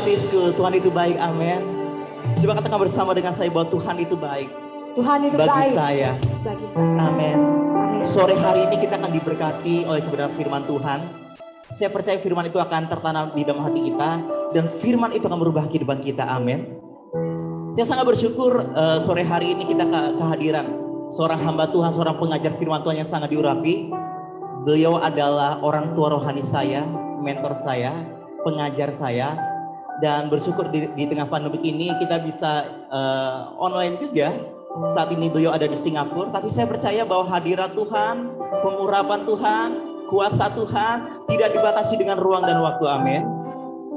gratisku. Tuhan itu baik, amin. Coba katakan bersama dengan saya bahwa Tuhan itu baik. Tuhan itu Bagi baik saya. bagi saya. Amin. Amin. Sore hari ini kita akan diberkati oleh kebenaran firman Tuhan. Saya percaya firman itu akan tertanam di dalam hati kita dan firman itu akan merubah kehidupan kita. Amin. Saya sangat bersyukur eh, sore hari ini kita ke- kehadiran seorang hamba Tuhan, seorang pengajar firman Tuhan yang sangat diurapi. Beliau adalah orang tua rohani saya, mentor saya, pengajar saya, dan bersyukur di, di tengah pandemi ini kita bisa eh, online juga. Saat ini beliau ada di Singapura, tapi saya percaya bahwa hadirat Tuhan, pengurapan Tuhan, kuasa Tuhan tidak dibatasi dengan ruang dan waktu. Amin.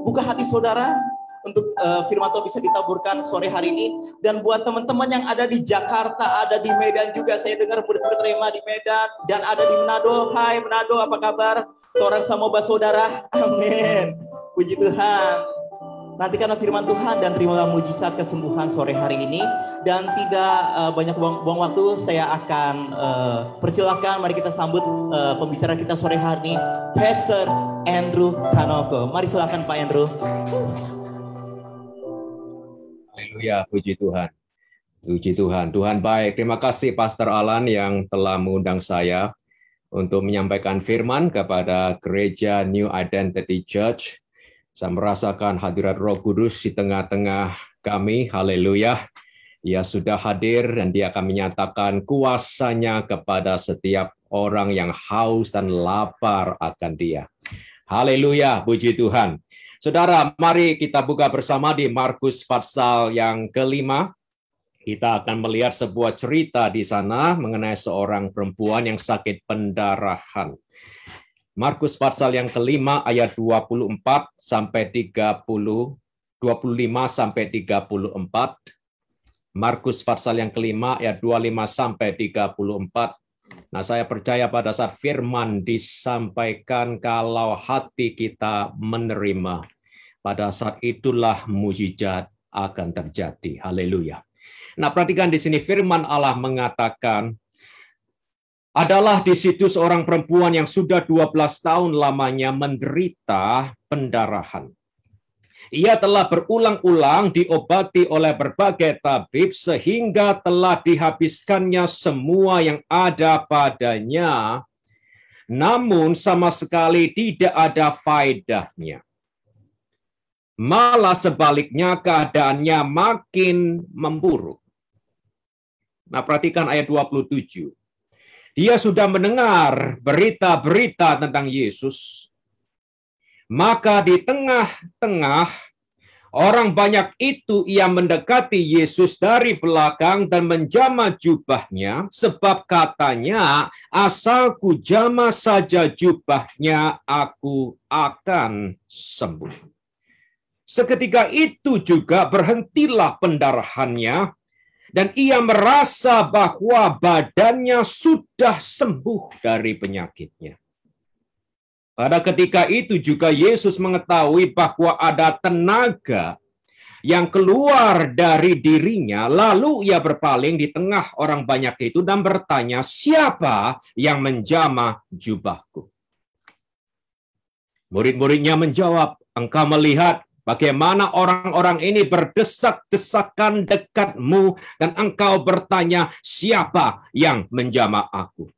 Buka hati saudara untuk eh, firman Tuhan bisa ditaburkan sore hari ini dan buat teman-teman yang ada di Jakarta, ada di Medan juga saya dengar Rema di Medan dan ada di Manado. Hai Manado, apa kabar? Orang Samoba saudara. Amin. Puji Tuhan. Nantikanlah firman Tuhan dan terimalah mujizat kesembuhan sore hari ini dan tidak eh, banyak buang, buang waktu saya akan eh, persilahkan mari kita sambut eh, pembicara kita sore hari ini Pastor Andrew Kanoko. Mari silakan Pak Andrew. Haleluya, puji Tuhan. Puji Tuhan. Tuhan baik. Terima kasih Pastor Alan yang telah mengundang saya untuk menyampaikan firman kepada gereja New Identity Church. Saya merasakan hadirat Roh Kudus di tengah-tengah kami. Haleluya. Ia sudah hadir dan dia akan menyatakan kuasanya kepada setiap orang yang haus dan lapar akan dia. Haleluya, puji Tuhan. Saudara, mari kita buka bersama di Markus pasal yang kelima. Kita akan melihat sebuah cerita di sana mengenai seorang perempuan yang sakit pendarahan. Markus pasal yang kelima ayat 24 sampai 30 25 sampai 34. Markus pasal yang kelima ayat 25 sampai 34. Nah, saya percaya pada saat firman disampaikan kalau hati kita menerima, pada saat itulah mujizat akan terjadi. Haleluya. Nah, perhatikan di sini firman Allah mengatakan adalah di situ seorang perempuan yang sudah 12 tahun lamanya menderita pendarahan. Ia telah berulang-ulang diobati oleh berbagai tabib sehingga telah dihabiskannya semua yang ada padanya, namun sama sekali tidak ada faedahnya. Malah sebaliknya keadaannya makin memburuk. Nah, perhatikan ayat 27. Dia sudah mendengar berita-berita tentang Yesus, maka di tengah-tengah orang banyak itu ia mendekati Yesus dari belakang dan menjama jubahnya, sebab katanya, asalku jama saja jubahnya, aku akan sembuh. Seketika itu juga berhentilah pendarahannya, dan ia merasa bahwa badannya sudah sembuh dari penyakitnya. Pada ketika itu juga Yesus mengetahui bahwa ada tenaga yang keluar dari dirinya, lalu ia berpaling di tengah orang banyak itu dan bertanya, "Siapa yang menjamah jubahku?" Murid-muridnya menjawab, "Engkau melihat Bagaimana orang-orang ini berdesak-desakan dekatmu dan engkau bertanya, siapa yang menjamah aku?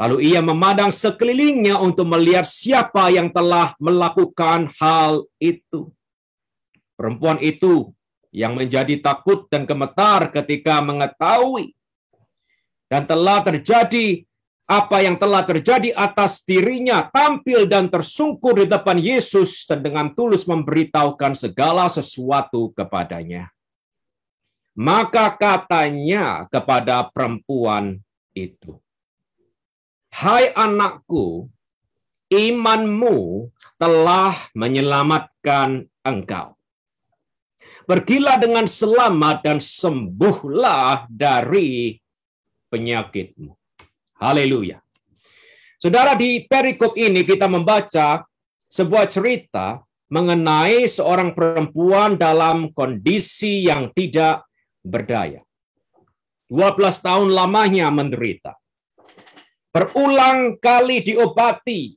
Lalu ia memandang sekelilingnya untuk melihat siapa yang telah melakukan hal itu. Perempuan itu yang menjadi takut dan gemetar ketika mengetahui dan telah terjadi apa yang telah terjadi atas dirinya tampil dan tersungkur di depan Yesus dan dengan tulus memberitahukan segala sesuatu kepadanya. Maka katanya kepada perempuan itu, Hai anakku, imanmu telah menyelamatkan engkau. Pergilah dengan selamat dan sembuhlah dari penyakitmu. Haleluya. Saudara di perikop ini kita membaca sebuah cerita mengenai seorang perempuan dalam kondisi yang tidak berdaya. 12 tahun lamanya menderita. Berulang kali diobati.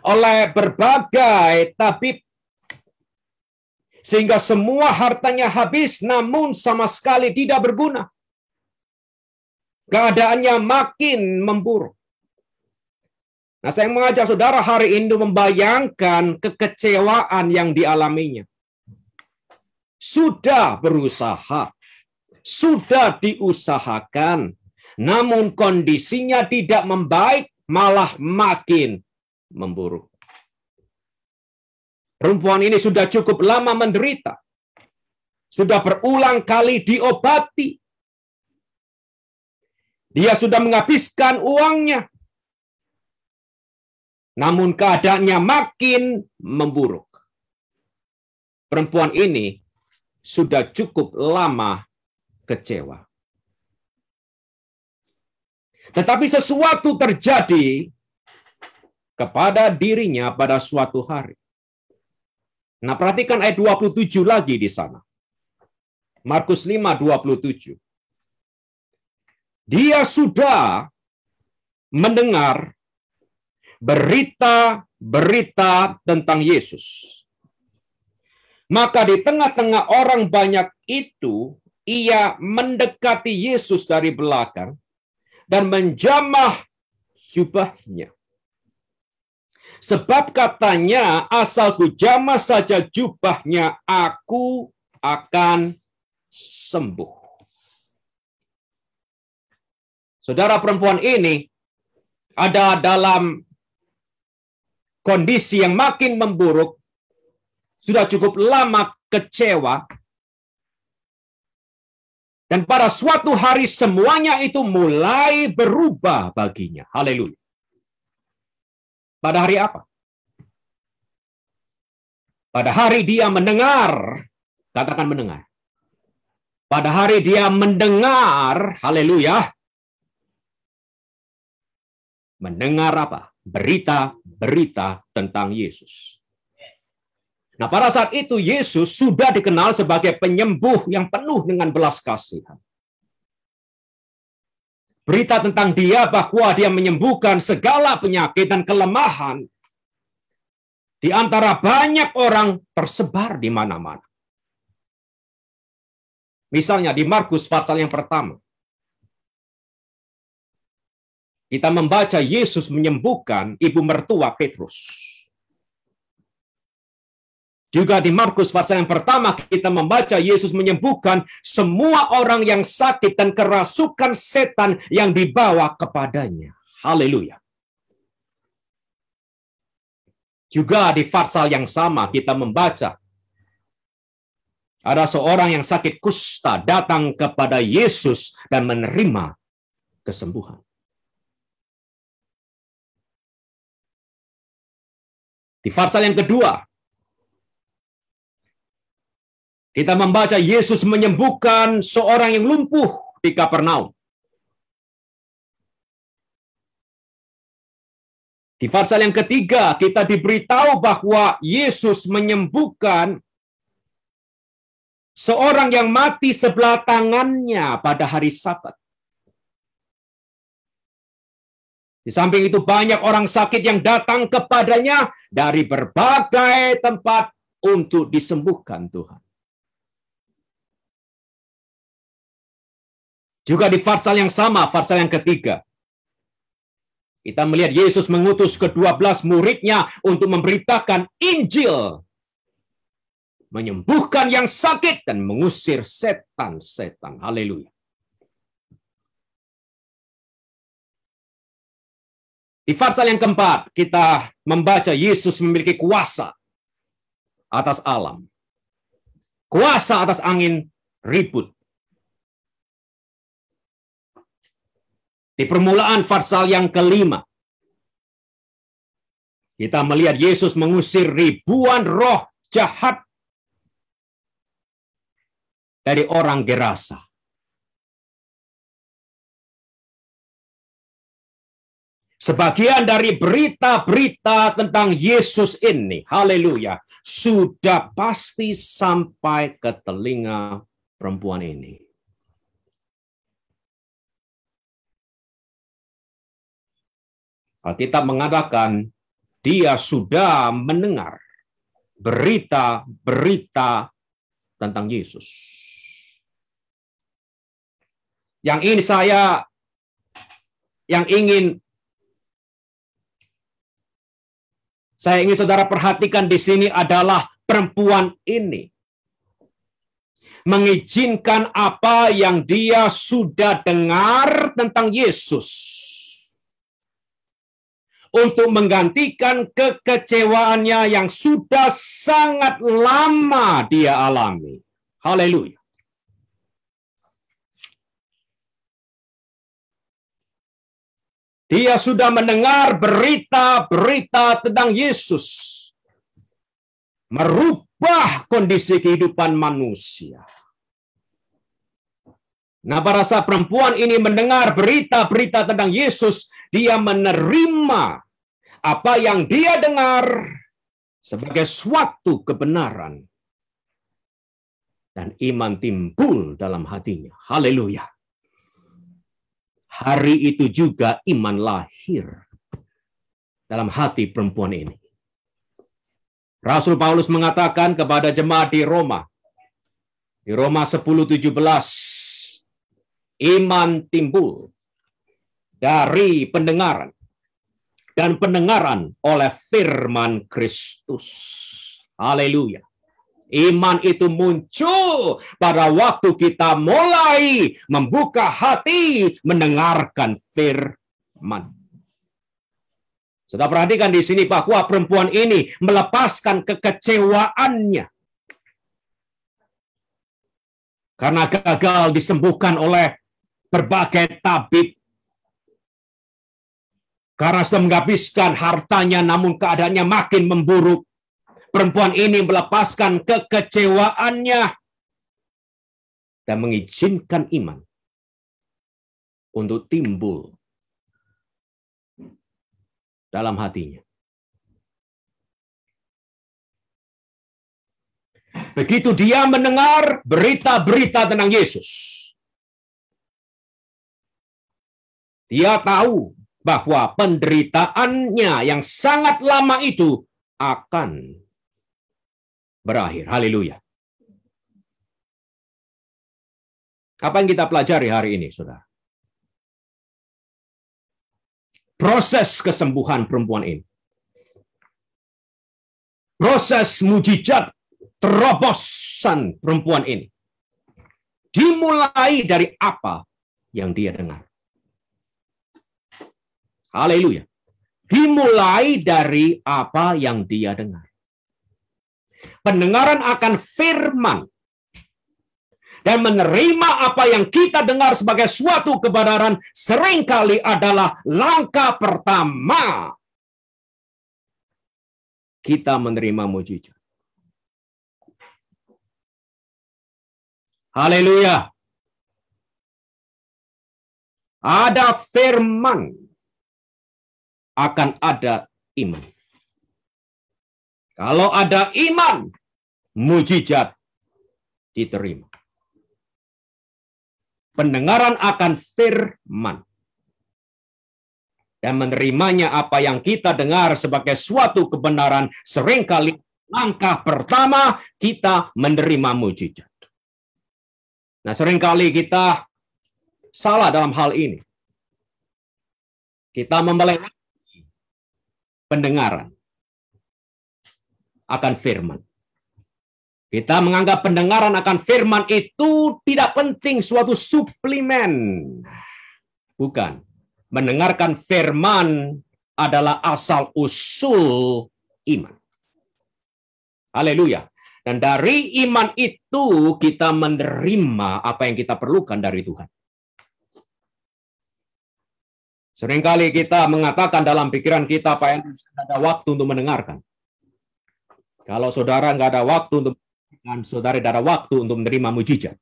oleh berbagai tabib sehingga semua hartanya habis namun sama sekali tidak berguna. Keadaannya makin memburuk. Nah, saya mengajak saudara hari ini membayangkan kekecewaan yang dialaminya. Sudah berusaha, sudah diusahakan, namun kondisinya tidak membaik, malah makin memburuk. Perempuan ini sudah cukup lama menderita. Sudah berulang kali diobati. Dia sudah menghabiskan uangnya. Namun keadaannya makin memburuk. Perempuan ini sudah cukup lama kecewa. Tetapi sesuatu terjadi kepada dirinya pada suatu hari. Nah, perhatikan ayat 27 lagi di sana. Markus 5, 27. Dia sudah mendengar berita-berita tentang Yesus. Maka di tengah-tengah orang banyak itu, ia mendekati Yesus dari belakang dan menjamah jubahnya. Sebab katanya, asalku jamah saja jubahnya, aku akan sembuh. Saudara perempuan ini ada dalam kondisi yang makin memburuk, sudah cukup lama kecewa, dan pada suatu hari semuanya itu mulai berubah baginya. Haleluya. Pada hari apa? Pada hari dia mendengar, katakan mendengar. Pada hari dia mendengar, haleluya. Mendengar apa? Berita-berita tentang Yesus. Nah, pada saat itu Yesus sudah dikenal sebagai penyembuh yang penuh dengan belas kasihan berita tentang dia bahwa dia menyembuhkan segala penyakit dan kelemahan di antara banyak orang tersebar di mana-mana. Misalnya di Markus pasal yang pertama. Kita membaca Yesus menyembuhkan ibu mertua Petrus. Juga di Markus pasal yang pertama kita membaca Yesus menyembuhkan semua orang yang sakit dan kerasukan setan yang dibawa kepadanya. Haleluya. Juga di pasal yang sama kita membaca ada seorang yang sakit kusta datang kepada Yesus dan menerima kesembuhan. Di pasal yang kedua, kita membaca Yesus menyembuhkan seorang yang lumpuh di Kapernaum. Di pasal yang ketiga, kita diberitahu bahwa Yesus menyembuhkan seorang yang mati sebelah tangannya pada hari Sabat. Di samping itu banyak orang sakit yang datang kepadanya dari berbagai tempat untuk disembuhkan Tuhan. Juga di pasal yang sama, pasal yang ketiga. Kita melihat Yesus mengutus ke-12 muridnya untuk memberitakan Injil. Menyembuhkan yang sakit dan mengusir setan-setan. Haleluya. Di pasal yang keempat, kita membaca Yesus memiliki kuasa atas alam. Kuasa atas angin ribut Di permulaan pasal yang kelima, kita melihat Yesus mengusir ribuan roh jahat dari orang Gerasa. Sebagian dari berita-berita tentang Yesus ini, haleluya, sudah pasti sampai ke telinga perempuan ini. Alkitab mengatakan dia sudah mendengar berita-berita tentang Yesus. Yang ini saya yang ingin saya ingin saudara perhatikan di sini adalah perempuan ini mengizinkan apa yang dia sudah dengar tentang Yesus untuk menggantikan kekecewaannya yang sudah sangat lama dia alami. Haleluya. Dia sudah mendengar berita-berita tentang Yesus. Merubah kondisi kehidupan manusia. Nah, saat perempuan ini mendengar berita-berita tentang Yesus, dia menerima apa yang dia dengar sebagai suatu kebenaran. Dan iman timbul dalam hatinya. Haleluya hari itu juga iman lahir dalam hati perempuan ini. Rasul Paulus mengatakan kepada jemaat di Roma, di Roma 10:17, iman timbul dari pendengaran dan pendengaran oleh firman Kristus. Haleluya. Iman itu muncul pada waktu kita mulai membuka hati mendengarkan firman. Sudah perhatikan di sini bahwa perempuan ini melepaskan kekecewaannya. Karena gagal disembuhkan oleh berbagai tabib. Karena sudah menghabiskan hartanya namun keadaannya makin memburuk perempuan ini melepaskan kekecewaannya dan mengizinkan iman untuk timbul dalam hatinya. Begitu dia mendengar berita-berita tentang Yesus, dia tahu bahwa penderitaannya yang sangat lama itu akan berakhir. Haleluya. Apa yang kita pelajari hari ini, saudara? Proses kesembuhan perempuan ini. Proses mujizat terobosan perempuan ini. Dimulai dari apa yang dia dengar. Haleluya. Dimulai dari apa yang dia dengar pendengaran akan firman dan menerima apa yang kita dengar sebagai suatu kebenaran sering kali adalah langkah pertama kita menerima mujizat. Haleluya. Ada firman akan ada iman. Kalau ada iman, mujizat diterima. Pendengaran akan firman dan menerimanya apa yang kita dengar sebagai suatu kebenaran sering kali langkah pertama kita menerima mujizat. Nah, sering kali kita salah dalam hal ini. Kita membelenggu pendengaran akan firman. Kita menganggap pendengaran akan firman itu tidak penting suatu suplemen. Bukan. Mendengarkan firman adalah asal usul iman. Haleluya. Dan dari iman itu kita menerima apa yang kita perlukan dari Tuhan. Seringkali kita mengatakan dalam pikiran kita, Pak Andrews, ada waktu untuk mendengarkan. Kalau saudara nggak ada waktu untuk dan saudara tidak ada waktu untuk menerima mujizat.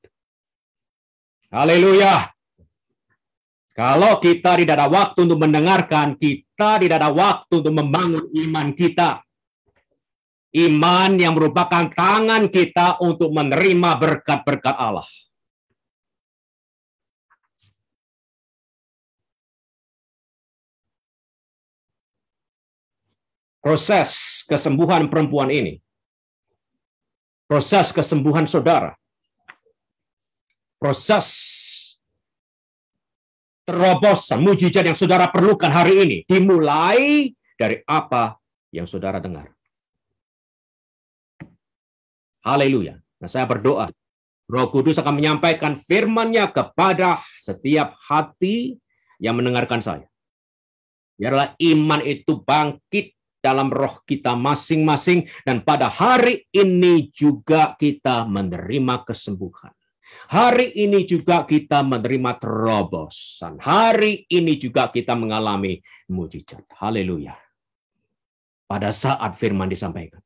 Haleluya. Kalau kita tidak ada waktu untuk mendengarkan, kita tidak ada waktu untuk membangun iman kita. Iman yang merupakan tangan kita untuk menerima berkat-berkat Allah. Proses kesembuhan perempuan ini, proses kesembuhan saudara, proses terobosan mujizat yang saudara perlukan hari ini dimulai dari apa yang saudara dengar. Haleluya. Nah, saya berdoa, Roh Kudus akan menyampaikan firman-Nya kepada setiap hati yang mendengarkan saya. Biarlah iman itu bangkit dalam roh kita masing-masing dan pada hari ini juga kita menerima kesembuhan. Hari ini juga kita menerima terobosan. Hari ini juga kita mengalami mujizat. Haleluya. Pada saat firman disampaikan.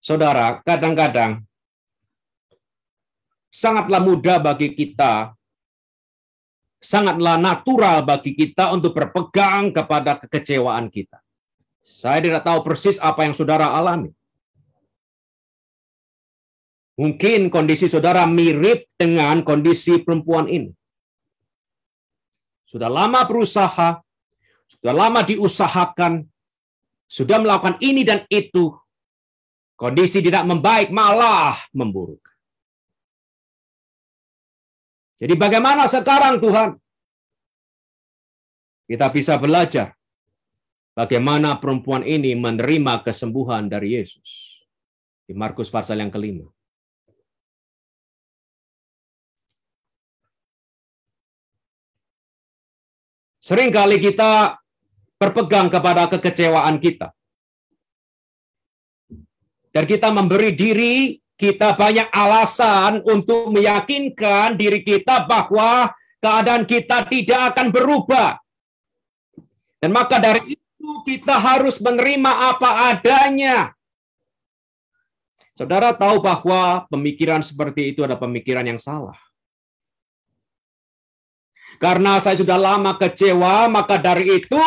Saudara, kadang-kadang sangatlah mudah bagi kita, sangatlah natural bagi kita untuk berpegang kepada kekecewaan kita. Saya tidak tahu persis apa yang saudara alami. Mungkin kondisi saudara mirip dengan kondisi perempuan ini. Sudah lama berusaha, sudah lama diusahakan, sudah melakukan ini dan itu. Kondisi tidak membaik, malah memburuk. Jadi bagaimana sekarang Tuhan? Kita bisa belajar bagaimana perempuan ini menerima kesembuhan dari Yesus. Di Markus pasal yang kelima. Seringkali kita berpegang kepada kekecewaan kita. Dan kita memberi diri kita banyak alasan untuk meyakinkan diri kita bahwa keadaan kita tidak akan berubah. Dan maka dari itu kita harus menerima apa adanya. Saudara tahu bahwa pemikiran seperti itu adalah pemikiran yang salah. Karena saya sudah lama kecewa, maka dari itu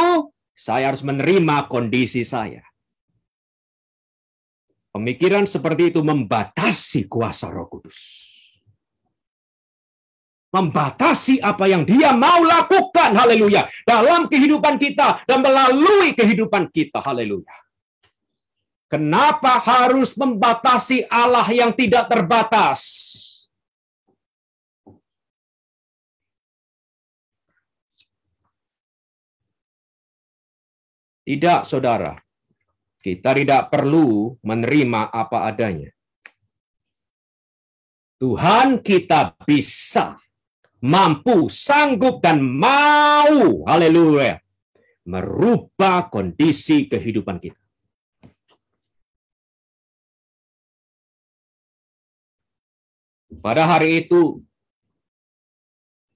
saya harus menerima kondisi saya. Pemikiran seperti itu membatasi kuasa Roh Kudus. Membatasi apa yang Dia mau lakukan, haleluya, dalam kehidupan kita dan melalui kehidupan kita, haleluya. Kenapa harus membatasi Allah yang tidak terbatas? Tidak, saudara. Kita tidak perlu menerima apa adanya. Tuhan kita bisa, mampu, sanggup, dan mau, haleluya, merubah kondisi kehidupan kita. Pada hari itu,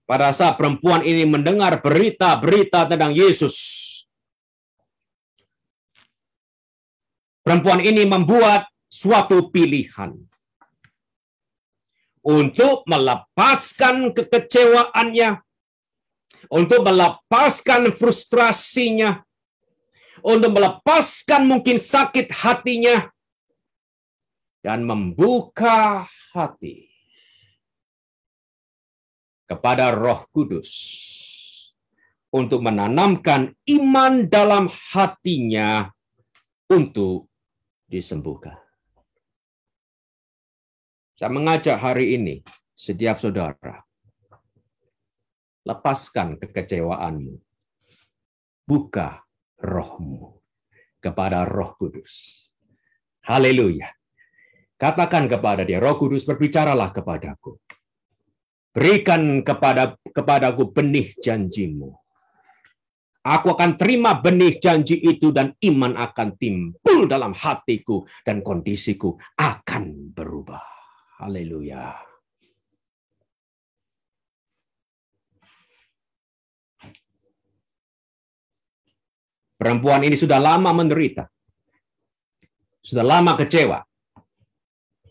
pada saat perempuan ini mendengar berita-berita tentang Yesus, Perempuan ini membuat suatu pilihan untuk melepaskan kekecewaannya, untuk melepaskan frustrasinya, untuk melepaskan mungkin sakit hatinya, dan membuka hati kepada Roh Kudus untuk menanamkan iman dalam hatinya untuk disembuhkan. Saya mengajak hari ini setiap saudara, lepaskan kekecewaanmu, buka rohmu kepada Roh Kudus. Haleluya. Katakan kepada dia, Roh Kudus berbicaralah kepadaku. Berikan kepada kepadaku benih janjimu Aku akan terima benih janji itu dan iman akan timbul dalam hatiku dan kondisiku akan berubah. Haleluya. Perempuan ini sudah lama menderita. Sudah lama kecewa.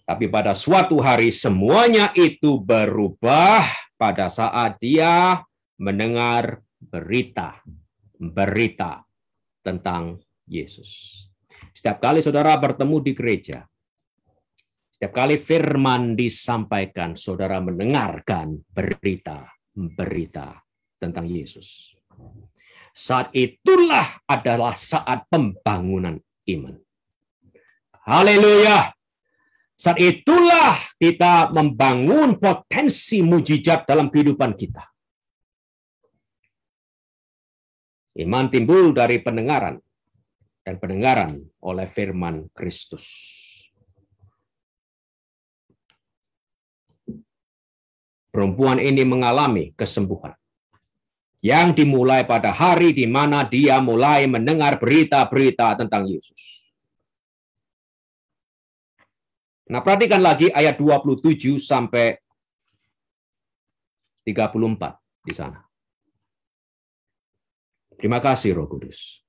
Tapi pada suatu hari semuanya itu berubah pada saat dia mendengar berita berita tentang Yesus. Setiap kali saudara bertemu di gereja, setiap kali firman disampaikan, saudara mendengarkan berita-berita tentang Yesus. Saat itulah adalah saat pembangunan iman. Haleluya. Saat itulah kita membangun potensi mujizat dalam kehidupan kita. Iman timbul dari pendengaran dan pendengaran oleh firman Kristus. Perempuan ini mengalami kesembuhan yang dimulai pada hari di mana dia mulai mendengar berita-berita tentang Yesus. Nah, perhatikan lagi ayat 27 sampai 34 di sana. Terima kasih Roh Kudus.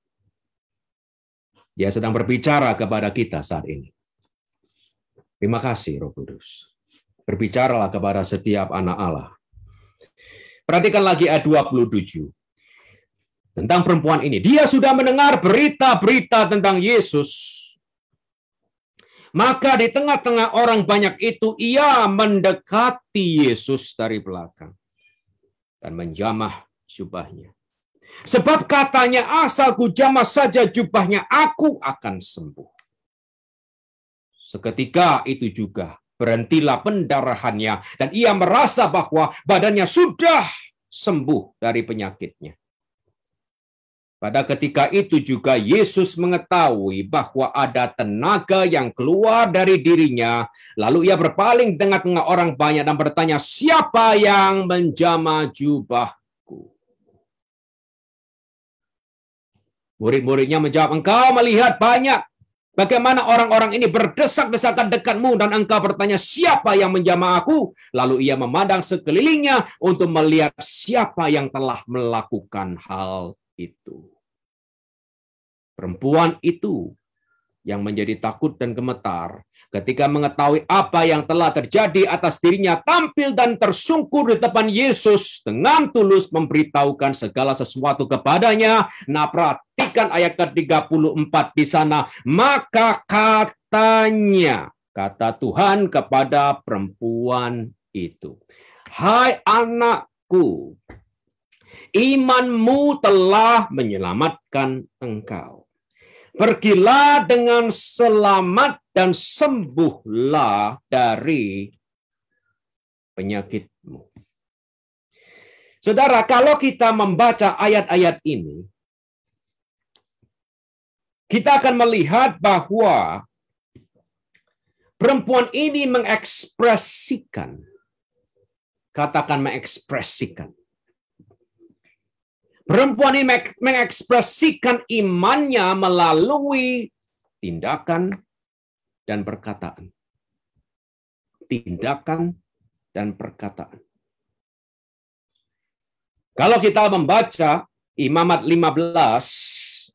Dia sedang berbicara kepada kita saat ini. Terima kasih Roh Kudus. Berbicaralah kepada setiap anak Allah. Perhatikan lagi ayat 27. Tentang perempuan ini. Dia sudah mendengar berita-berita tentang Yesus maka di tengah-tengah orang banyak itu ia mendekati Yesus dari belakang dan menjamah jubahnya. Sebab katanya asal ku jamah saja jubahnya aku akan sembuh. Seketika itu juga berhentilah pendarahannya dan ia merasa bahwa badannya sudah sembuh dari penyakitnya. Pada ketika itu juga Yesus mengetahui bahwa ada tenaga yang keluar dari dirinya. Lalu ia berpaling tengah-tengah orang banyak dan bertanya, siapa yang menjama jubahku? Murid-muridnya menjawab, engkau melihat banyak Bagaimana orang-orang ini berdesak-desakan dekatmu dan engkau bertanya siapa yang menjama aku? Lalu ia memandang sekelilingnya untuk melihat siapa yang telah melakukan hal itu. Perempuan itu yang menjadi takut dan gemetar ketika mengetahui apa yang telah terjadi atas dirinya tampil dan tersungkur di depan Yesus dengan tulus memberitahukan segala sesuatu kepadanya. Nah, perhatikan ayat ke-34 di sana. Maka katanya, kata Tuhan kepada perempuan itu, Hai anakku, imanmu telah menyelamatkan engkau. Pergilah dengan selamat dan sembuhlah dari penyakitmu. Saudara, kalau kita membaca ayat-ayat ini, kita akan melihat bahwa perempuan ini mengekspresikan, katakan mengekspresikan, Perempuan ini mengekspresikan imannya melalui tindakan dan perkataan. Tindakan dan perkataan. Kalau kita membaca Imamat 15,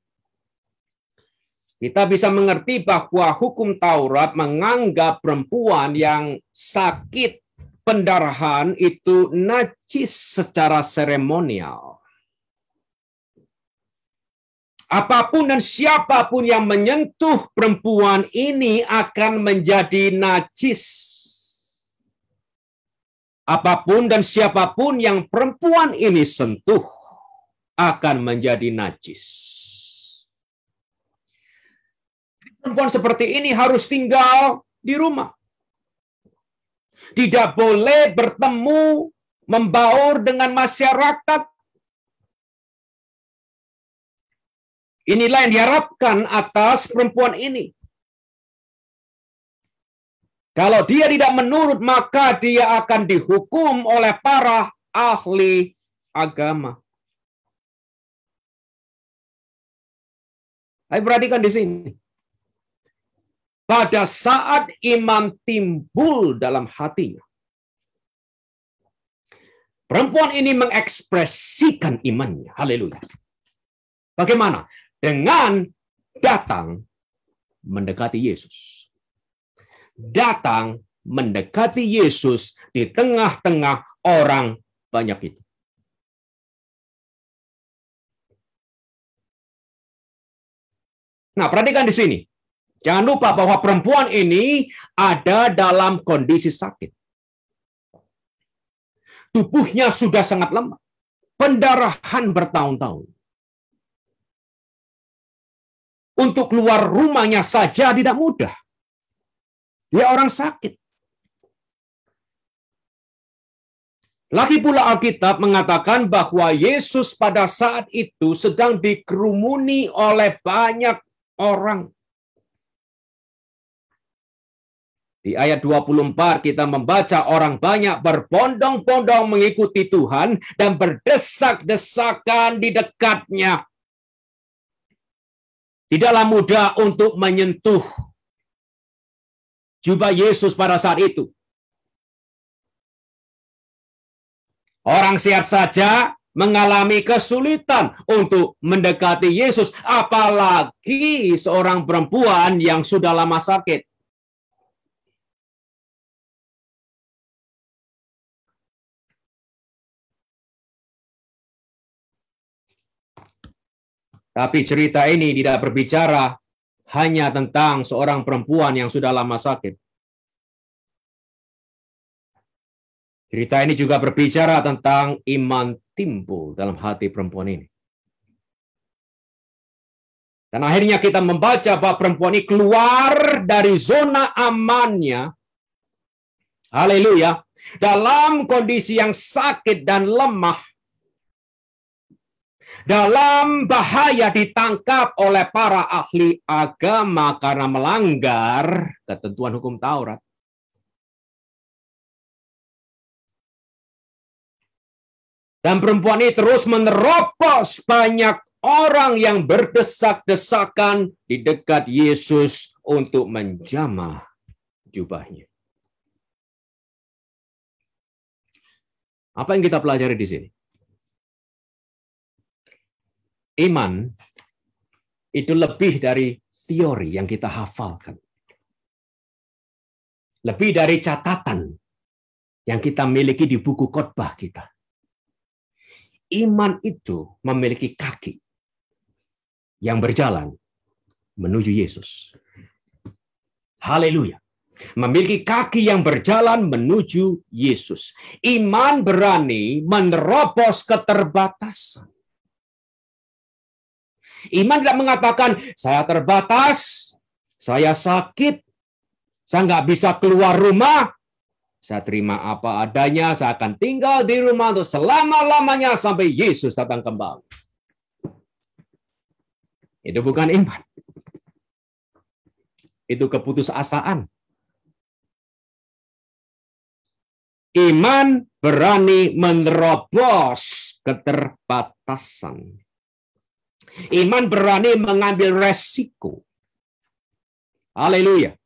kita bisa mengerti bahwa hukum Taurat menganggap perempuan yang sakit pendarahan itu najis secara seremonial. Apa pun dan siapa pun yang menyentuh perempuan ini akan menjadi najis. Apa pun dan siapa pun yang perempuan ini sentuh akan menjadi najis. Perempuan seperti ini harus tinggal di rumah. Tidak boleh bertemu, membaur dengan masyarakat, Inilah yang diharapkan atas perempuan ini. Kalau dia tidak menurut, maka dia akan dihukum oleh para ahli agama. Ayo perhatikan di sini. Pada saat iman timbul dalam hatinya, perempuan ini mengekspresikan imannya. Haleluya. Bagaimana? Dengan datang mendekati Yesus. Datang mendekati Yesus di tengah-tengah orang banyak itu. Nah, perhatikan di sini. Jangan lupa bahwa perempuan ini ada dalam kondisi sakit. Tubuhnya sudah sangat lemah. Pendarahan bertahun-tahun untuk keluar rumahnya saja tidak mudah. Dia orang sakit. Lagi pula Alkitab mengatakan bahwa Yesus pada saat itu sedang dikerumuni oleh banyak orang. Di ayat 24 kita membaca orang banyak berbondong-bondong mengikuti Tuhan dan berdesak-desakan di dekatnya. Tidaklah mudah untuk menyentuh jubah Yesus pada saat itu. Orang sehat saja mengalami kesulitan untuk mendekati Yesus, apalagi seorang perempuan yang sudah lama sakit. Tapi cerita ini tidak berbicara hanya tentang seorang perempuan yang sudah lama sakit. Cerita ini juga berbicara tentang iman timbul dalam hati perempuan ini. Dan akhirnya kita membaca bahwa perempuan ini keluar dari zona amannya. Haleluya. Dalam kondisi yang sakit dan lemah. Dalam bahaya ditangkap oleh para ahli agama karena melanggar ketentuan hukum Taurat. Dan perempuan ini terus menerobos banyak orang yang berdesak-desakan di dekat Yesus untuk menjamah jubahnya. Apa yang kita pelajari di sini? Iman itu lebih dari teori yang kita hafalkan. Lebih dari catatan yang kita miliki di buku khotbah kita iman itu memiliki kaki yang berjalan menuju Yesus. Haleluya. Memiliki kaki yang berjalan menuju Yesus. Iman berani menerobos keterbatasan. Iman tidak mengatakan, saya terbatas, saya sakit, saya nggak bisa keluar rumah, saya terima apa adanya, saya akan tinggal di rumah untuk selama-lamanya sampai Yesus datang kembali. Itu bukan iman. Itu keputusasaan. Iman berani menerobos keterbatasan. Iman berani mengambil resiko. Haleluya.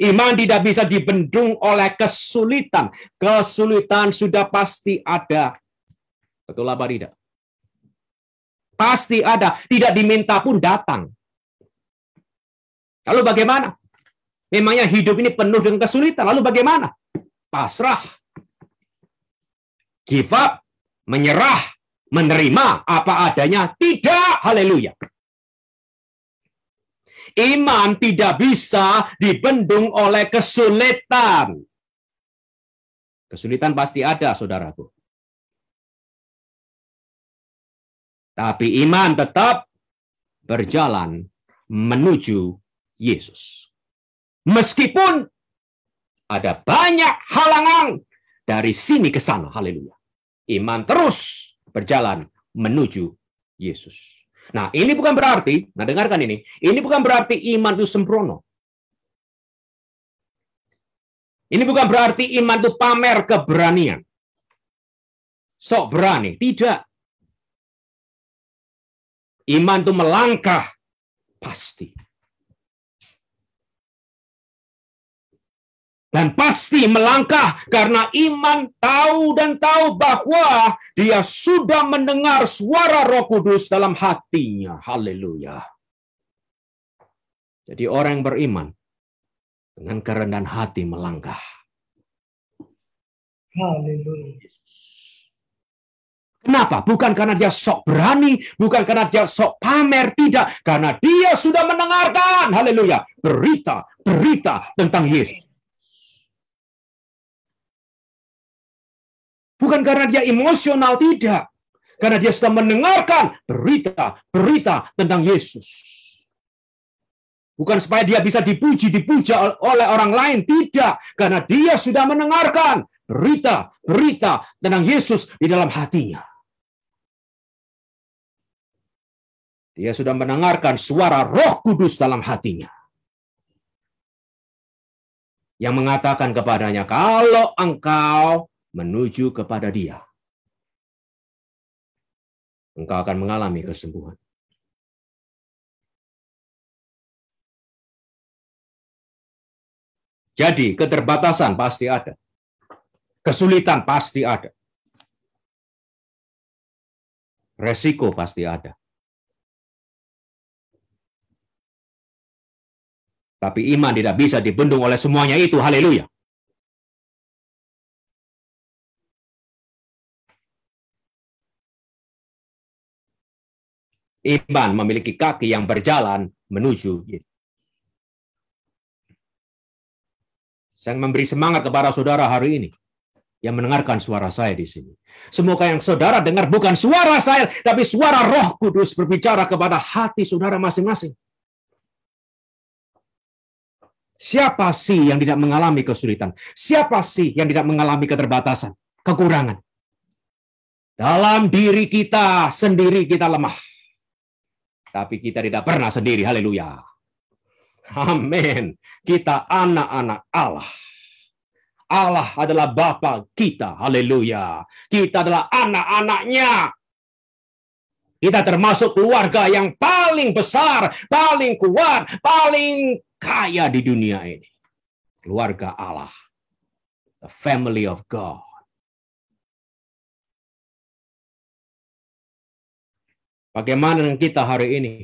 Iman tidak bisa dibendung oleh kesulitan. Kesulitan sudah pasti ada. Betul apa tidak? Pasti ada. Tidak diminta pun datang. Lalu bagaimana? Memangnya hidup ini penuh dengan kesulitan. Lalu bagaimana? Pasrah. Give up. Menyerah. Menerima apa adanya. Tidak. Haleluya. Iman tidak bisa dibendung oleh kesulitan. Kesulitan pasti ada, saudaraku. Tapi iman tetap berjalan menuju Yesus. Meskipun ada banyak halangan dari sini ke sana. Haleluya. Iman terus berjalan menuju Yesus. Nah, ini bukan berarti, nah dengarkan ini, ini bukan berarti iman itu sempurna. Ini bukan berarti iman itu pamer keberanian. Sok berani, tidak. Iman itu melangkah pasti. Dan pasti melangkah karena iman tahu dan tahu bahwa dia sudah mendengar suara Roh Kudus dalam hatinya. Haleluya. Jadi orang yang beriman dengan kerendahan hati melangkah. Haleluya. Kenapa? Bukan karena dia sok berani, bukan karena dia sok pamer, tidak. Karena dia sudah mendengarkan, haleluya, berita, berita tentang Yesus. Bukan karena dia emosional, tidak. Karena dia sudah mendengarkan berita-berita tentang Yesus. Bukan supaya dia bisa dipuji, dipuja oleh orang lain. Tidak. Karena dia sudah mendengarkan berita-berita tentang Yesus di dalam hatinya. Dia sudah mendengarkan suara roh kudus dalam hatinya. Yang mengatakan kepadanya, kalau engkau menuju kepada dia, engkau akan mengalami kesembuhan. Jadi keterbatasan pasti ada. Kesulitan pasti ada. Resiko pasti ada. Tapi iman tidak bisa dibendung oleh semuanya itu. Haleluya. Iman memiliki kaki yang berjalan menuju Saya memberi semangat kepada saudara hari ini yang mendengarkan suara saya di sini. Semoga yang saudara dengar bukan suara saya, tapi suara Roh Kudus berbicara kepada hati saudara masing-masing. Siapa sih yang tidak mengalami kesulitan? Siapa sih yang tidak mengalami keterbatasan, kekurangan? Dalam diri kita sendiri kita lemah. Tapi kita tidak pernah sendiri. Haleluya. Amin. Kita anak-anak Allah. Allah adalah Bapa kita. Haleluya. Kita adalah anak-anaknya. Kita termasuk keluarga yang paling besar, paling kuat, paling kaya di dunia ini. Keluarga Allah. The family of God. Bagaimana dengan kita hari ini?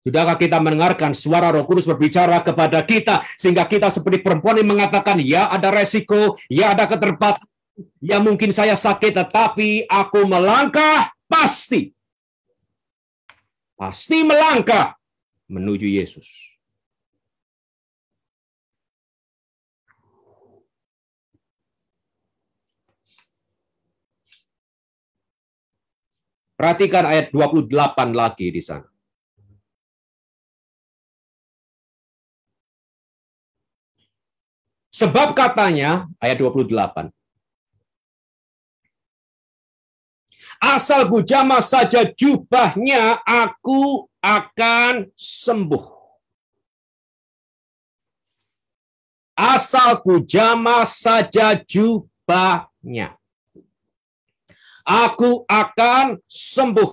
Sudahkah kita mendengarkan suara Roh Kudus berbicara kepada kita sehingga kita seperti perempuan yang mengatakan ya ada resiko, ya ada keterbatasan, ya mungkin saya sakit tetapi aku melangkah pasti. Pasti melangkah menuju Yesus. Perhatikan ayat 28 lagi di sana. Sebab katanya, ayat 28, Asal bujama saja jubahnya, aku akan sembuh. Asal kujama saja jubahnya. Aku akan sembuh.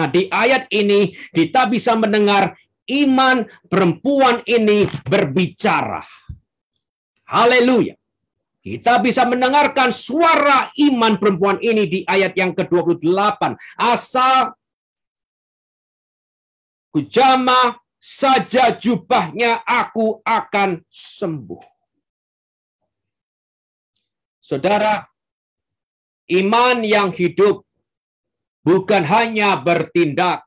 Nah, di ayat ini kita bisa mendengar iman perempuan ini berbicara. Haleluya. Kita bisa mendengarkan suara iman perempuan ini di ayat yang ke-28. Asal kujama saja jubahnya aku akan sembuh. Saudara, iman yang hidup bukan hanya bertindak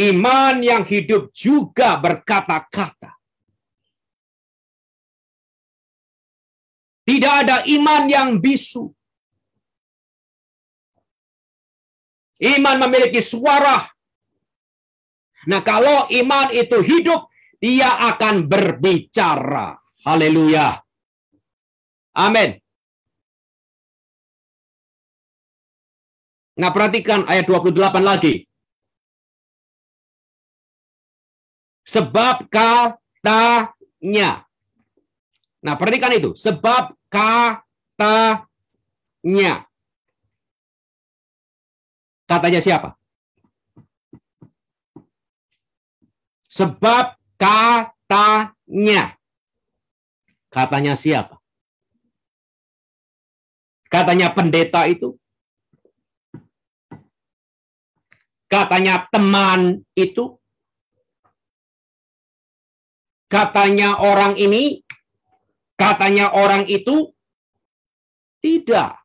Iman yang hidup juga berkata-kata. Tidak ada iman yang bisu. Iman memiliki suara. Nah, kalau iman itu hidup, dia akan berbicara. Haleluya. Amin. Nah, perhatikan ayat 28 lagi. Sebab katanya. Nah, perhatikan itu. Sebab katanya. Katanya siapa? Sebab katanya. Katanya siapa? Katanya pendeta itu. Katanya teman itu katanya orang ini, katanya orang itu, tidak.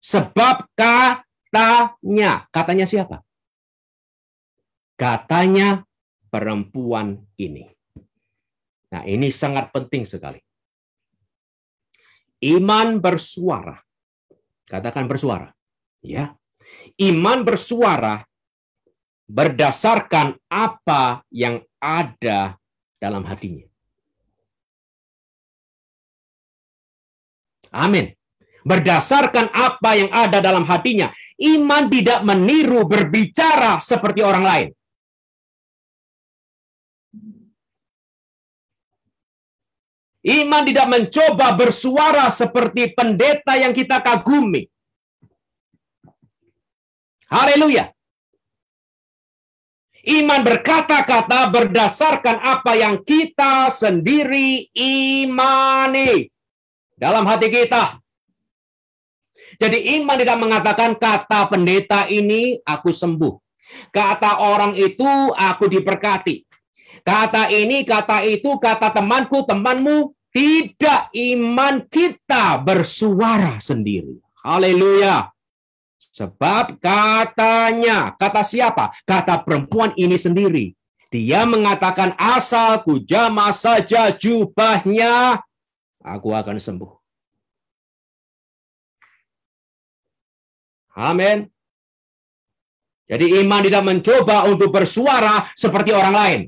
Sebab katanya, katanya siapa? Katanya perempuan ini. Nah, ini sangat penting sekali. Iman bersuara. Katakan bersuara. Ya. Iman bersuara berdasarkan apa yang ada dalam hatinya. Amin. Berdasarkan apa yang ada dalam hatinya, iman tidak meniru berbicara seperti orang lain. Iman tidak mencoba bersuara seperti pendeta yang kita kagumi. Haleluya. Iman berkata-kata berdasarkan apa yang kita sendiri imani dalam hati kita. Jadi iman tidak mengatakan kata pendeta ini aku sembuh. Kata orang itu aku diberkati. Kata ini, kata itu, kata temanku, temanmu. Tidak iman kita bersuara sendiri. Haleluya. Sebab katanya, kata siapa? Kata perempuan ini sendiri. Dia mengatakan asal ku jama saja jubahnya, aku akan sembuh. Amin. Jadi iman tidak mencoba untuk bersuara seperti orang lain.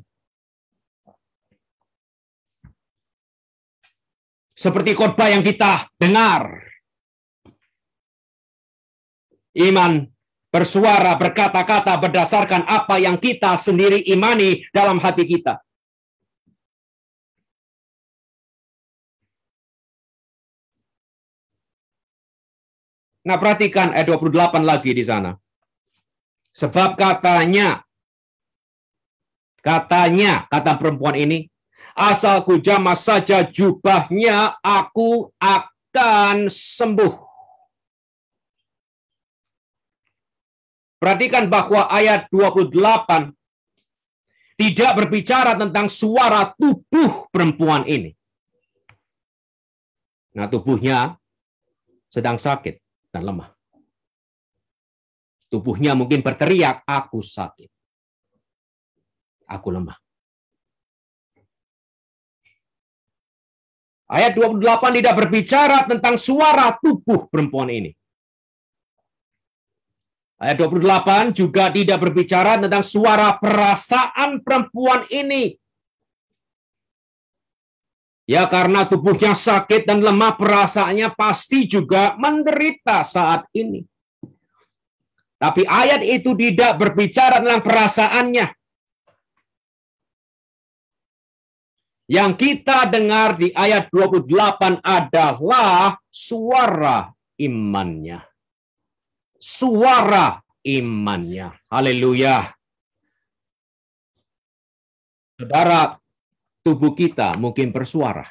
Seperti khotbah yang kita dengar. Iman bersuara, berkata-kata berdasarkan apa yang kita sendiri imani dalam hati kita. Nah, perhatikan ayat 28 lagi di sana. Sebab katanya, katanya, kata perempuan ini, asal ku jamah saja jubahnya, aku akan sembuh. Perhatikan bahwa ayat 28 tidak berbicara tentang suara tubuh perempuan ini. Nah, tubuhnya sedang sakit dan lemah. Tubuhnya mungkin berteriak, aku sakit. Aku lemah. Ayat 28 tidak berbicara tentang suara tubuh perempuan ini. Ayat 28 juga tidak berbicara tentang suara perasaan perempuan ini. Ya karena tubuhnya sakit dan lemah perasaannya pasti juga menderita saat ini. Tapi ayat itu tidak berbicara tentang perasaannya. Yang kita dengar di ayat 28 adalah suara imannya. Suara imannya. Haleluya. Saudara, tubuh kita mungkin bersuara.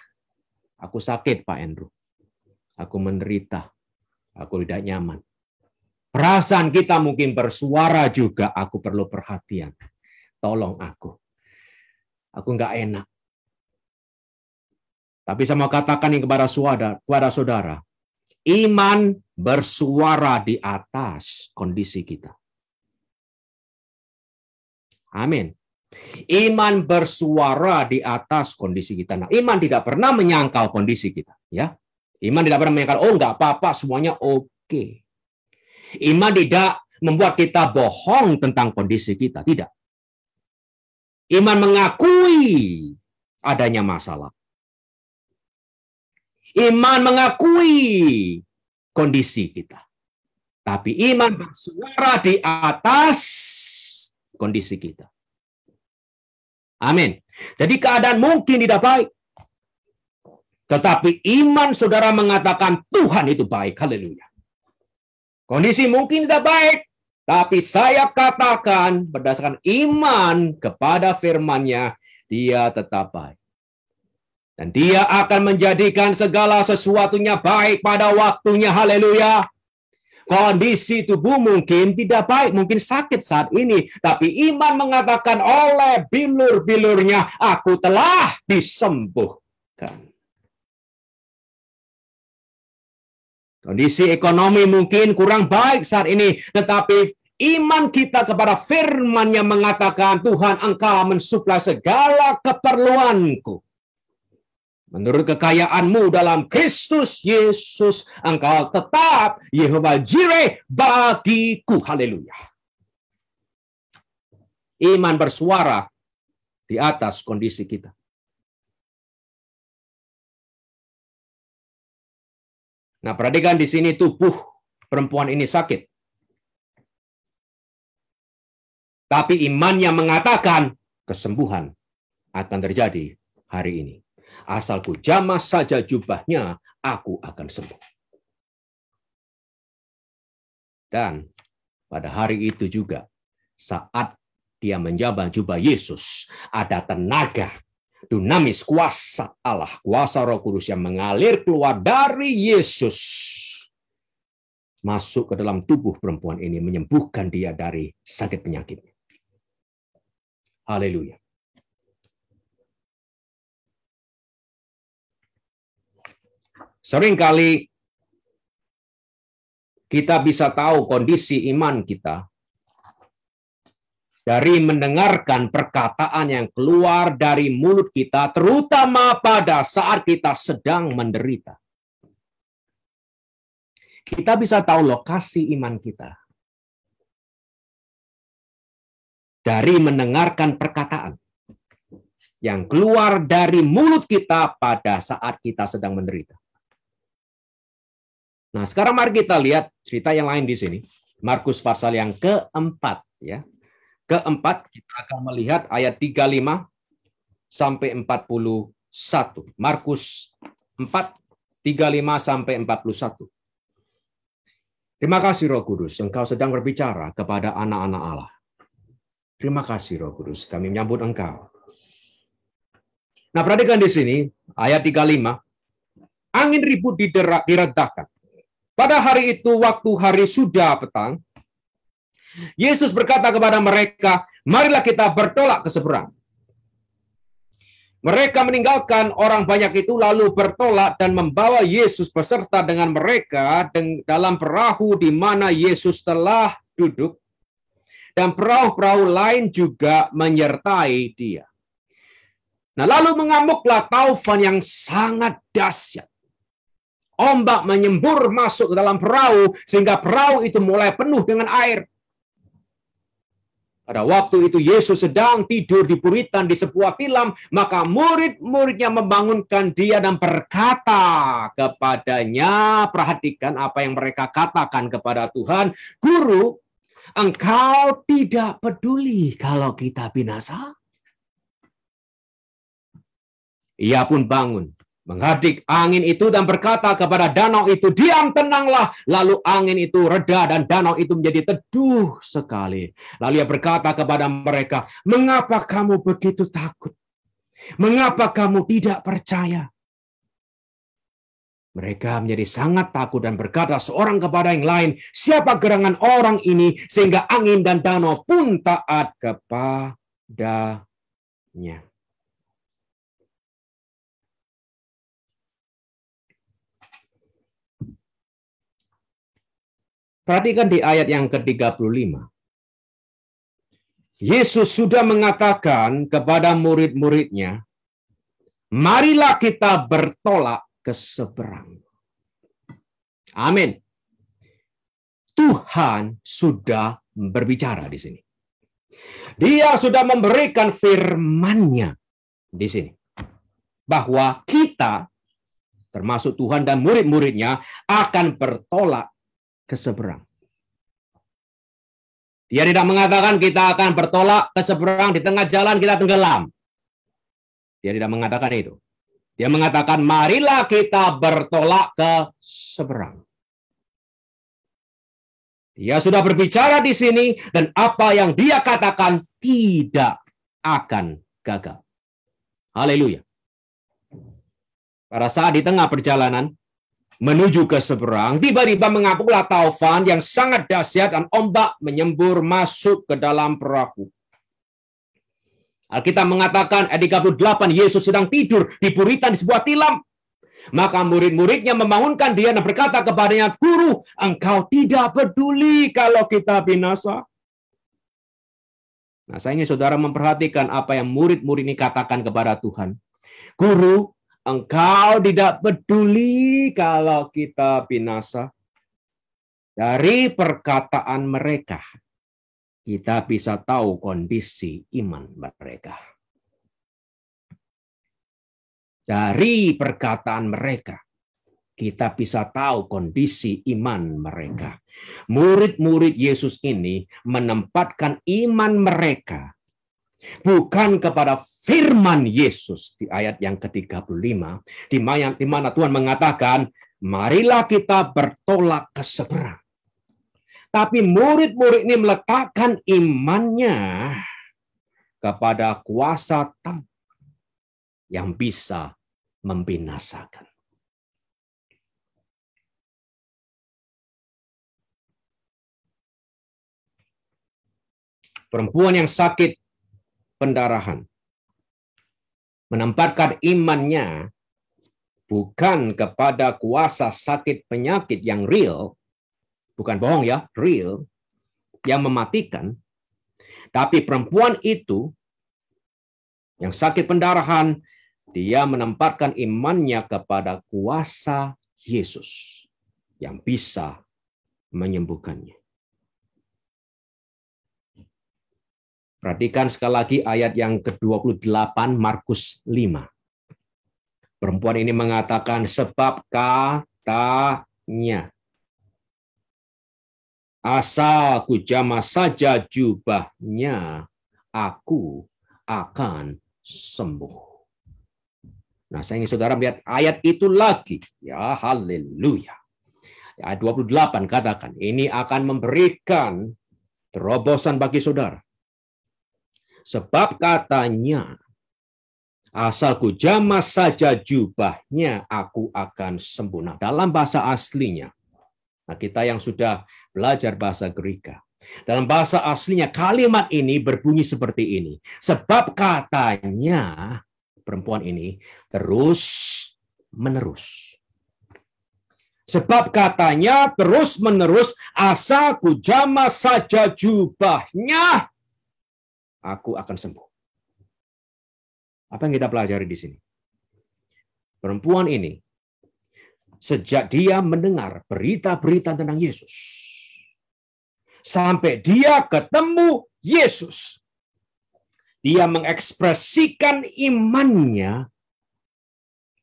Aku sakit, Pak Andrew. Aku menderita. Aku tidak nyaman. Perasaan kita mungkin bersuara juga. Aku perlu perhatian. Tolong aku. Aku nggak enak. Tapi saya mau katakan ini kepada saudara, kepada saudara, iman bersuara di atas kondisi kita. Amin. Iman bersuara di atas kondisi kita. Nah, iman tidak pernah menyangkal kondisi kita, ya. Iman tidak pernah menyangkal, oh nggak apa-apa, semuanya oke. Iman tidak membuat kita bohong tentang kondisi kita, tidak. Iman mengakui adanya masalah. Iman mengakui kondisi kita. Tapi iman bersuara di atas kondisi kita. Amin. Jadi keadaan mungkin tidak baik. Tetapi iman saudara mengatakan Tuhan itu baik. Haleluya. Kondisi mungkin tidak baik. Tapi saya katakan berdasarkan iman kepada firman-Nya, dia tetap baik. Dan dia akan menjadikan segala sesuatunya baik pada waktunya. Haleluya. Kondisi tubuh mungkin tidak baik, mungkin sakit saat ini. Tapi iman mengatakan oleh bilur-bilurnya, aku telah disembuhkan. Kondisi ekonomi mungkin kurang baik saat ini, tetapi iman kita kepada firman yang mengatakan, Tuhan engkau mensuplai segala keperluanku. Menurut kekayaanmu dalam Kristus Yesus, engkau tetap Yehova Jireh bagiku. Haleluya. Iman bersuara di atas kondisi kita. Nah, perhatikan di sini tubuh perempuan ini sakit. Tapi imannya mengatakan kesembuhan akan terjadi hari ini. Asalku jamah saja jubahnya, aku akan sembuh. Dan pada hari itu juga, saat dia menjabat jubah Yesus, ada tenaga dinamis kuasa Allah, kuasa Roh Kudus yang mengalir keluar dari Yesus masuk ke dalam tubuh perempuan ini menyembuhkan dia dari sakit penyakitnya. Haleluya. Seringkali kita bisa tahu kondisi iman kita dari mendengarkan perkataan yang keluar dari mulut kita, terutama pada saat kita sedang menderita. Kita bisa tahu lokasi iman kita dari mendengarkan perkataan yang keluar dari mulut kita pada saat kita sedang menderita. Nah, sekarang mari kita lihat cerita yang lain di sini. Markus pasal yang keempat ya. Keempat kita akan melihat ayat 35 sampai 41. Markus 4 35 sampai 41. Terima kasih Roh Kudus, Engkau sedang berbicara kepada anak-anak Allah. Terima kasih Roh Kudus, kami menyambut Engkau. Nah, perhatikan di sini ayat 35. Angin ribut diredakan pada hari itu, waktu hari sudah petang, Yesus berkata kepada mereka, marilah kita bertolak ke seberang. Mereka meninggalkan orang banyak itu lalu bertolak dan membawa Yesus beserta dengan mereka dalam perahu di mana Yesus telah duduk dan perahu-perahu lain juga menyertai dia. Nah, lalu mengamuklah taufan yang sangat dahsyat Ombak menyembur masuk ke dalam perahu sehingga perahu itu mulai penuh dengan air. Pada waktu itu Yesus sedang tidur di puritan di sebuah tilam, maka murid-muridnya membangunkan dia dan berkata kepadanya, perhatikan apa yang mereka katakan kepada Tuhan, Guru, engkau tidak peduli kalau kita binasa? Ia pun bangun, menghadik angin itu dan berkata kepada danau itu, diam tenanglah. Lalu angin itu reda dan danau itu menjadi teduh sekali. Lalu ia berkata kepada mereka, mengapa kamu begitu takut? Mengapa kamu tidak percaya? Mereka menjadi sangat takut dan berkata seorang kepada yang lain, siapa gerangan orang ini sehingga angin dan danau pun taat kepadanya. Perhatikan di ayat yang ke-35. Yesus sudah mengatakan kepada murid-muridnya, marilah kita bertolak ke seberang. Amin. Tuhan sudah berbicara di sini. Dia sudah memberikan firman-Nya di sini. Bahwa kita, termasuk Tuhan dan murid-muridnya, akan bertolak ke seberang. Dia tidak mengatakan kita akan bertolak ke seberang di tengah jalan kita tenggelam. Dia tidak mengatakan itu. Dia mengatakan marilah kita bertolak ke seberang. Dia sudah berbicara di sini dan apa yang dia katakan tidak akan gagal. Haleluya. Pada saat di tengah perjalanan, menuju ke seberang, tiba-tiba mengapunglah taufan yang sangat dahsyat dan ombak menyembur masuk ke dalam perahu. Alkitab mengatakan ayat 38 Yesus sedang tidur di puritan di sebuah tilam. Maka murid-muridnya membangunkan dia dan berkata kepadanya, Guru, engkau tidak peduli kalau kita binasa. Nah, saya ingin saudara memperhatikan apa yang murid-murid ini katakan kepada Tuhan. Guru, Engkau tidak peduli kalau kita binasa. Dari perkataan mereka, kita bisa tahu kondisi iman mereka. Dari perkataan mereka, kita bisa tahu kondisi iman mereka. Murid-murid Yesus ini menempatkan iman mereka bukan kepada firman Yesus di ayat yang ke-35 di mana, Tuhan mengatakan marilah kita bertolak ke seberang. Tapi murid-murid ini meletakkan imannya kepada kuasa tahu yang bisa membinasakan. perempuan yang sakit pendarahan menempatkan imannya bukan kepada kuasa sakit penyakit yang real, bukan bohong ya, real, yang mematikan, tapi perempuan itu yang sakit pendarahan, dia menempatkan imannya kepada kuasa Yesus yang bisa menyembuhkannya. Perhatikan sekali lagi ayat yang ke-28 Markus 5. Perempuan ini mengatakan sebab katanya asal ku jama saja jubahnya aku akan sembuh. Nah, saya ingin saudara melihat ayat itu lagi. Ya, haleluya. Ayat 28 katakan, ini akan memberikan terobosan bagi saudara. Sebab katanya, asalku jamah saja jubahnya, aku akan sembuh. Nah, dalam bahasa aslinya, nah kita yang sudah belajar bahasa Greka, dalam bahasa aslinya kalimat ini berbunyi seperti ini. Sebab katanya perempuan ini terus menerus. Sebab katanya terus menerus asalku jamah saja jubahnya aku akan sembuh. Apa yang kita pelajari di sini? Perempuan ini, sejak dia mendengar berita-berita tentang Yesus, sampai dia ketemu Yesus, dia mengekspresikan imannya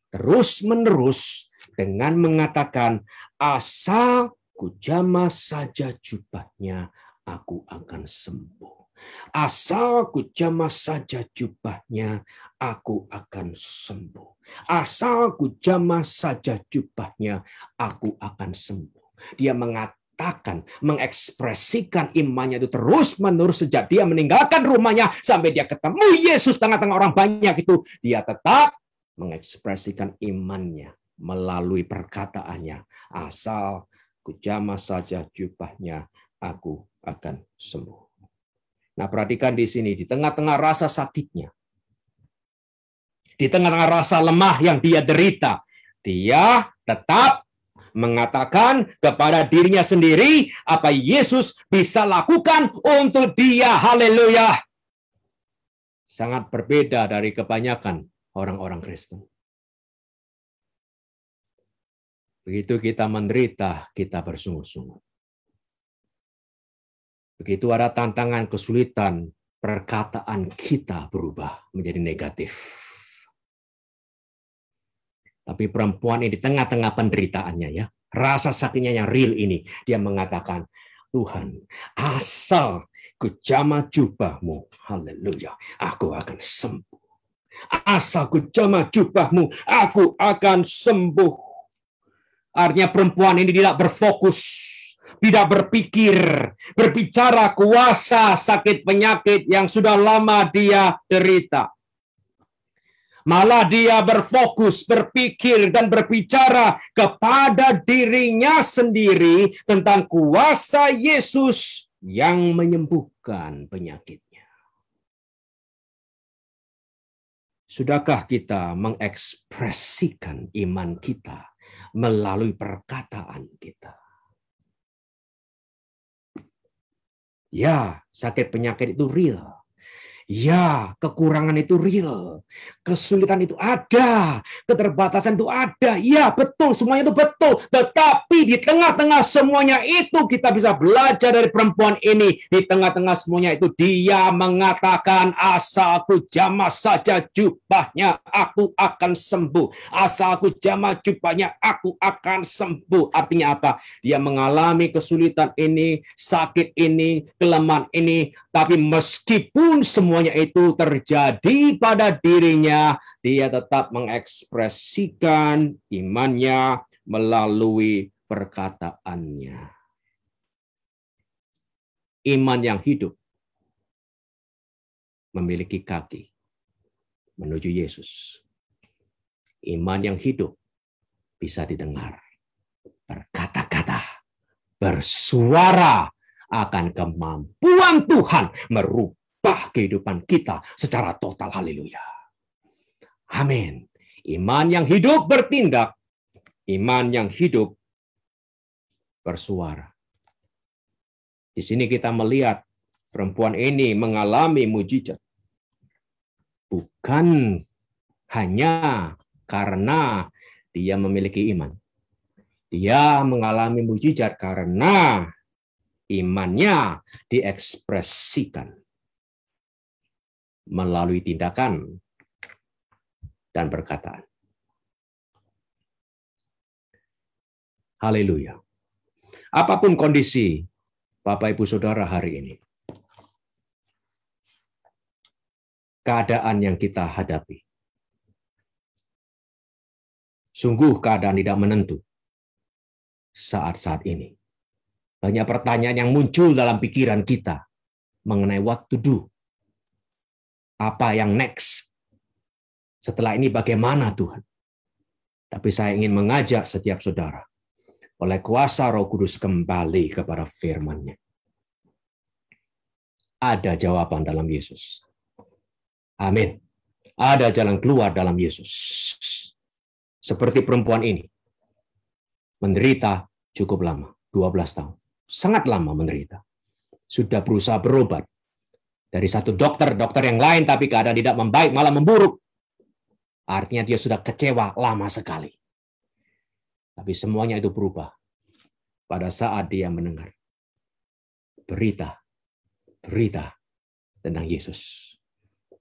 terus-menerus dengan mengatakan, asal kujama saja jubahnya, aku akan sembuh. Asal ku jamah saja jubahnya, aku akan sembuh. Asal ku jamah saja jubahnya, aku akan sembuh. Dia mengatakan, mengekspresikan imannya itu terus menerus sejak dia meninggalkan rumahnya sampai dia ketemu Yesus tengah-tengah orang banyak itu. Dia tetap mengekspresikan imannya melalui perkataannya. Asal ku jamah saja jubahnya, aku akan sembuh. Nah, perhatikan di sini, di tengah-tengah rasa sakitnya, di tengah-tengah rasa lemah yang dia derita, dia tetap mengatakan kepada dirinya sendiri apa Yesus bisa lakukan untuk dia. Haleluya. Sangat berbeda dari kebanyakan orang-orang Kristen. Begitu kita menderita, kita bersungguh-sungguh. Begitu ada tantangan, kesulitan, perkataan kita berubah menjadi negatif. Tapi perempuan ini di tengah-tengah penderitaannya ya, rasa sakitnya yang real ini, dia mengatakan, Tuhan, asal kujama jubahmu, haleluya, aku akan sembuh. Asal kujama jubahmu, aku akan sembuh. Artinya perempuan ini tidak berfokus tidak berpikir, berbicara kuasa sakit penyakit yang sudah lama dia derita. Malah dia berfokus, berpikir, dan berbicara kepada dirinya sendiri tentang kuasa Yesus yang menyembuhkan penyakitnya. Sudahkah kita mengekspresikan iman kita melalui perkataan kita? Ya, sakit penyakit itu real. Ya, kekurangan itu real. Kesulitan itu ada. Keterbatasan itu ada. Ya, betul. Semuanya itu betul. Tetapi di tengah-tengah semuanya itu kita bisa belajar dari perempuan ini. Di tengah-tengah semuanya itu dia mengatakan asalku jamah saja jubahnya aku akan sembuh. Asalku jamah jubahnya aku akan sembuh. Artinya apa? Dia mengalami kesulitan ini, sakit ini, kelemahan ini. Tapi meskipun semua semuanya itu terjadi pada dirinya, dia tetap mengekspresikan imannya melalui perkataannya. Iman yang hidup memiliki kaki menuju Yesus. Iman yang hidup bisa didengar, berkata-kata, bersuara akan kemampuan Tuhan merubah mengubah kehidupan kita secara total. Haleluya. Amin. Iman yang hidup bertindak. Iman yang hidup bersuara. Di sini kita melihat perempuan ini mengalami mujizat. Bukan hanya karena dia memiliki iman. Dia mengalami mujizat karena imannya diekspresikan melalui tindakan dan perkataan. Haleluya. Apa pun kondisi Bapak Ibu Saudara hari ini, keadaan yang kita hadapi, sungguh keadaan tidak menentu saat-saat ini. Banyak pertanyaan yang muncul dalam pikiran kita mengenai what to do, apa yang next? Setelah ini bagaimana Tuhan? Tapi saya ingin mengajak setiap saudara oleh kuasa Roh Kudus kembali kepada firman-Nya. Ada jawaban dalam Yesus. Amin. Ada jalan keluar dalam Yesus. Seperti perempuan ini. Menderita cukup lama, 12 tahun. Sangat lama menderita. Sudah berusaha berobat, dari satu dokter, dokter yang lain, tapi keadaan tidak membaik, malah memburuk. Artinya dia sudah kecewa lama sekali. Tapi semuanya itu berubah pada saat dia mendengar berita, berita tentang Yesus.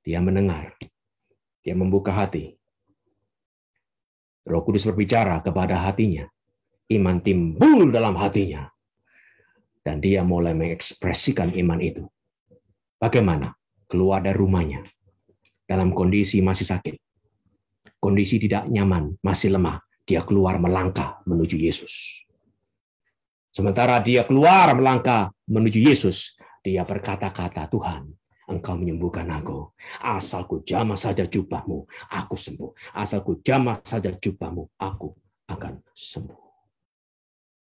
Dia mendengar, dia membuka hati. Roh Kudus berbicara kepada hatinya. Iman timbul dalam hatinya. Dan dia mulai mengekspresikan iman itu Bagaimana? Keluar dari rumahnya dalam kondisi masih sakit. Kondisi tidak nyaman, masih lemah. Dia keluar melangkah menuju Yesus. Sementara dia keluar melangkah menuju Yesus, dia berkata-kata, Tuhan, Engkau menyembuhkan aku. Asalku jamah saja jubahmu, aku sembuh. Asalku jamah saja jubahmu, aku akan sembuh.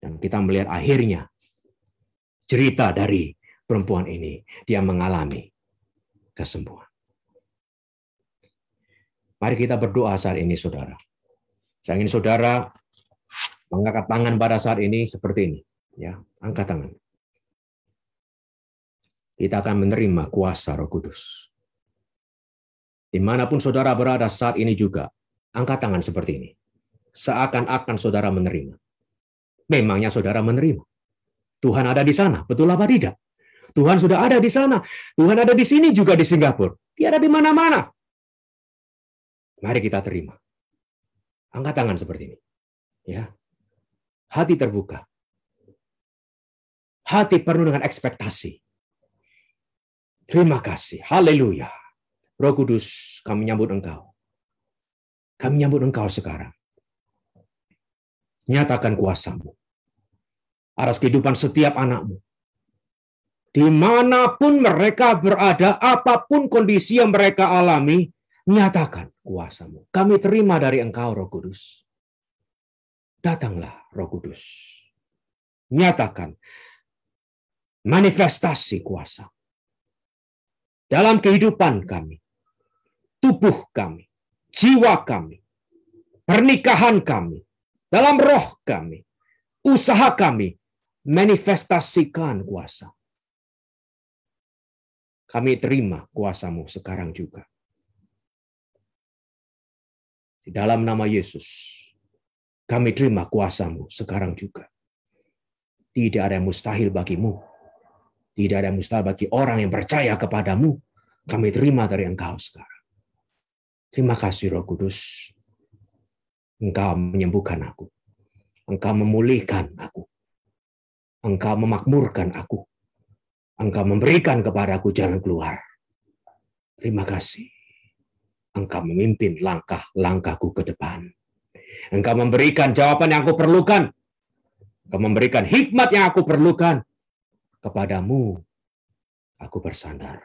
Dan kita melihat akhirnya cerita dari perempuan ini dia mengalami kesembuhan. Mari kita berdoa saat ini, saudara. Saya ingin saudara mengangkat tangan pada saat ini seperti ini. Ya, angkat tangan. Kita akan menerima kuasa Roh Kudus. Di mana pun saudara berada saat ini juga, angkat tangan seperti ini. Seakan-akan saudara menerima. Memangnya saudara menerima. Tuhan ada di sana, betul apa tidak? Tuhan sudah ada di sana. Tuhan ada di sini juga di Singapura. Dia ada di mana-mana. Mari kita terima. Angkat tangan seperti ini. Ya. Hati terbuka. Hati penuh dengan ekspektasi. Terima kasih. Haleluya. Roh Kudus, kami nyambut Engkau. Kami nyambut Engkau sekarang. Nyatakan kuasamu. Atas kehidupan setiap anakmu di mana pun mereka berada, apa pun kondisi yang mereka alami, nyatakan kuasamu. Kami terima dari engkau, Roh Kudus. Datanglah, Roh Kudus. Nyatakan manifestasi kuasa dalam kehidupan kami, tubuh kami, jiwa kami, pernikahan kami, dalam roh kami, usaha kami, manifestasikan kuasa kami terima kuasamu sekarang juga. Di dalam nama Yesus, kami terima kuasamu sekarang juga. Tidak ada yang mustahil bagimu. Tidak ada yang mustahil bagi orang yang percaya kepadamu. Kami terima dari engkau sekarang. Terima kasih Roh Kudus. Engkau menyembuhkan aku. Engkau memulihkan aku. Engkau memakmurkan aku. Engkau memberikan kepadaku jalan keluar. Terima kasih. Engkau memimpin langkah-langkahku ke depan. Engkau memberikan jawaban yang aku perlukan. Engkau memberikan hikmat yang aku perlukan. Kepadamu aku bersandar.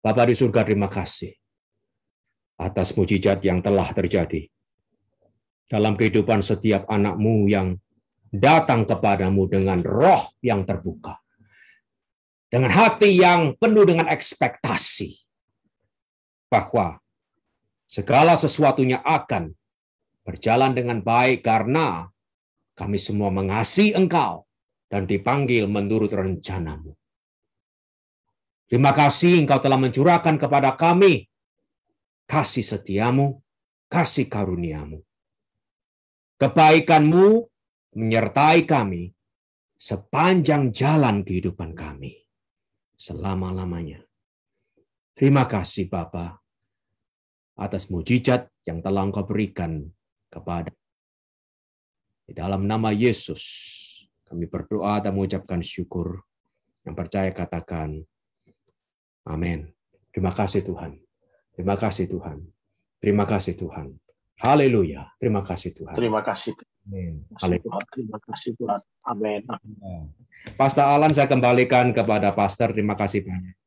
Bapak di surga terima kasih atas mujizat yang telah terjadi dalam kehidupan setiap anakmu yang datang kepadamu dengan roh yang terbuka. Dengan hati yang penuh dengan ekspektasi bahwa segala sesuatunya akan berjalan dengan baik karena kami semua mengasihi engkau dan dipanggil menurut rencanamu. Terima kasih engkau telah mencurahkan kepada kami kasih setiamu, kasih karuniamu. Kebaikanmu menyertai kami sepanjang jalan kehidupan kami selama-lamanya. Terima kasih Bapa atas mujizat yang telah Engkau berikan kepada di dalam nama Yesus kami berdoa dan mengucapkan syukur. Yang percaya katakan amin. Terima kasih Tuhan. Terima kasih Tuhan. Terima kasih Tuhan. Haleluya. Terima kasih Tuhan. Terima kasih. Amin. Terima kasih Tuhan. Amin. Pastor Alan saya kembalikan kepada Pastor. Terima kasih banyak.